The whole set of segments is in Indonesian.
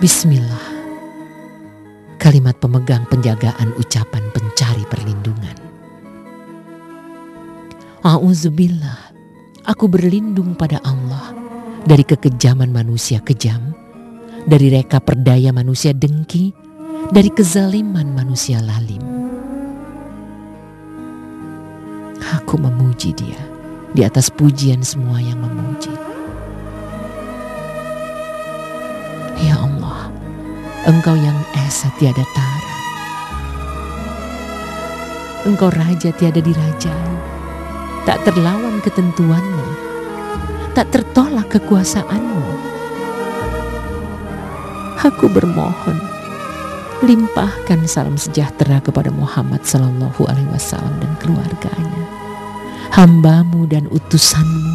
Bismillah. Kalimat pemegang penjagaan ucapan pencari perlindungan. A'udzubillah. Aku berlindung pada Allah dari kekejaman manusia kejam, dari reka perdaya manusia dengki, dari kezaliman manusia lalim. Aku memuji dia di atas pujian semua yang memuji. Engkau yang esa tiada tara. Engkau raja tiada dirajai, tak terlawan ketentuanmu, tak tertolak kekuasaanmu. Aku bermohon, limpahkan salam sejahtera kepada Muhammad Sallallahu Alaihi Wasallam dan keluarganya, hambamu dan utusanmu.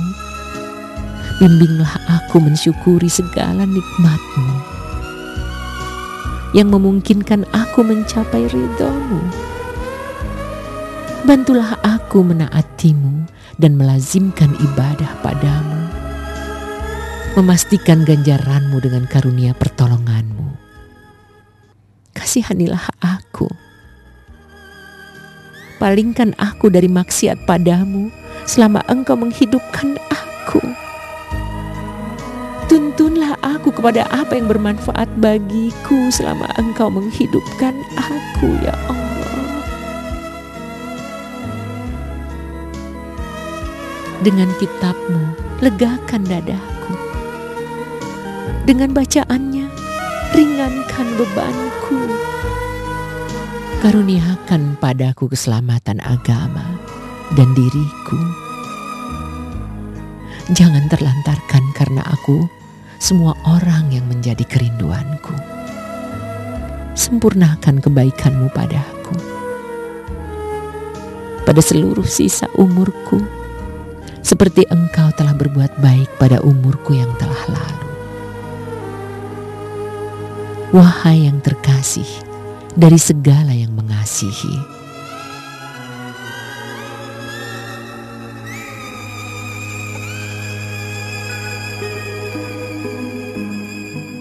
Bimbinglah aku mensyukuri segala nikmatmu yang memungkinkan aku mencapai ridhomu. Bantulah aku menaatimu dan melazimkan ibadah padamu. Memastikan ganjaranmu dengan karunia pertolonganmu. Kasihanilah aku. Palingkan aku dari maksiat padamu selama engkau menghidupkan aku. Tuntunlah aku kepada apa yang bermanfaat bagiku selama engkau menghidupkan aku ya Allah. Dengan kitabmu, legakan dadaku. Dengan bacaannya, ringankan bebanku. Karuniakan padaku keselamatan agama dan diriku Jangan terlantarkan karena aku semua orang yang menjadi kerinduanku. Sempurnakan kebaikanmu padaku. Pada seluruh sisa umurku, seperti engkau telah berbuat baik pada umurku yang telah lalu. Wahai yang terkasih dari segala yang mengasihi,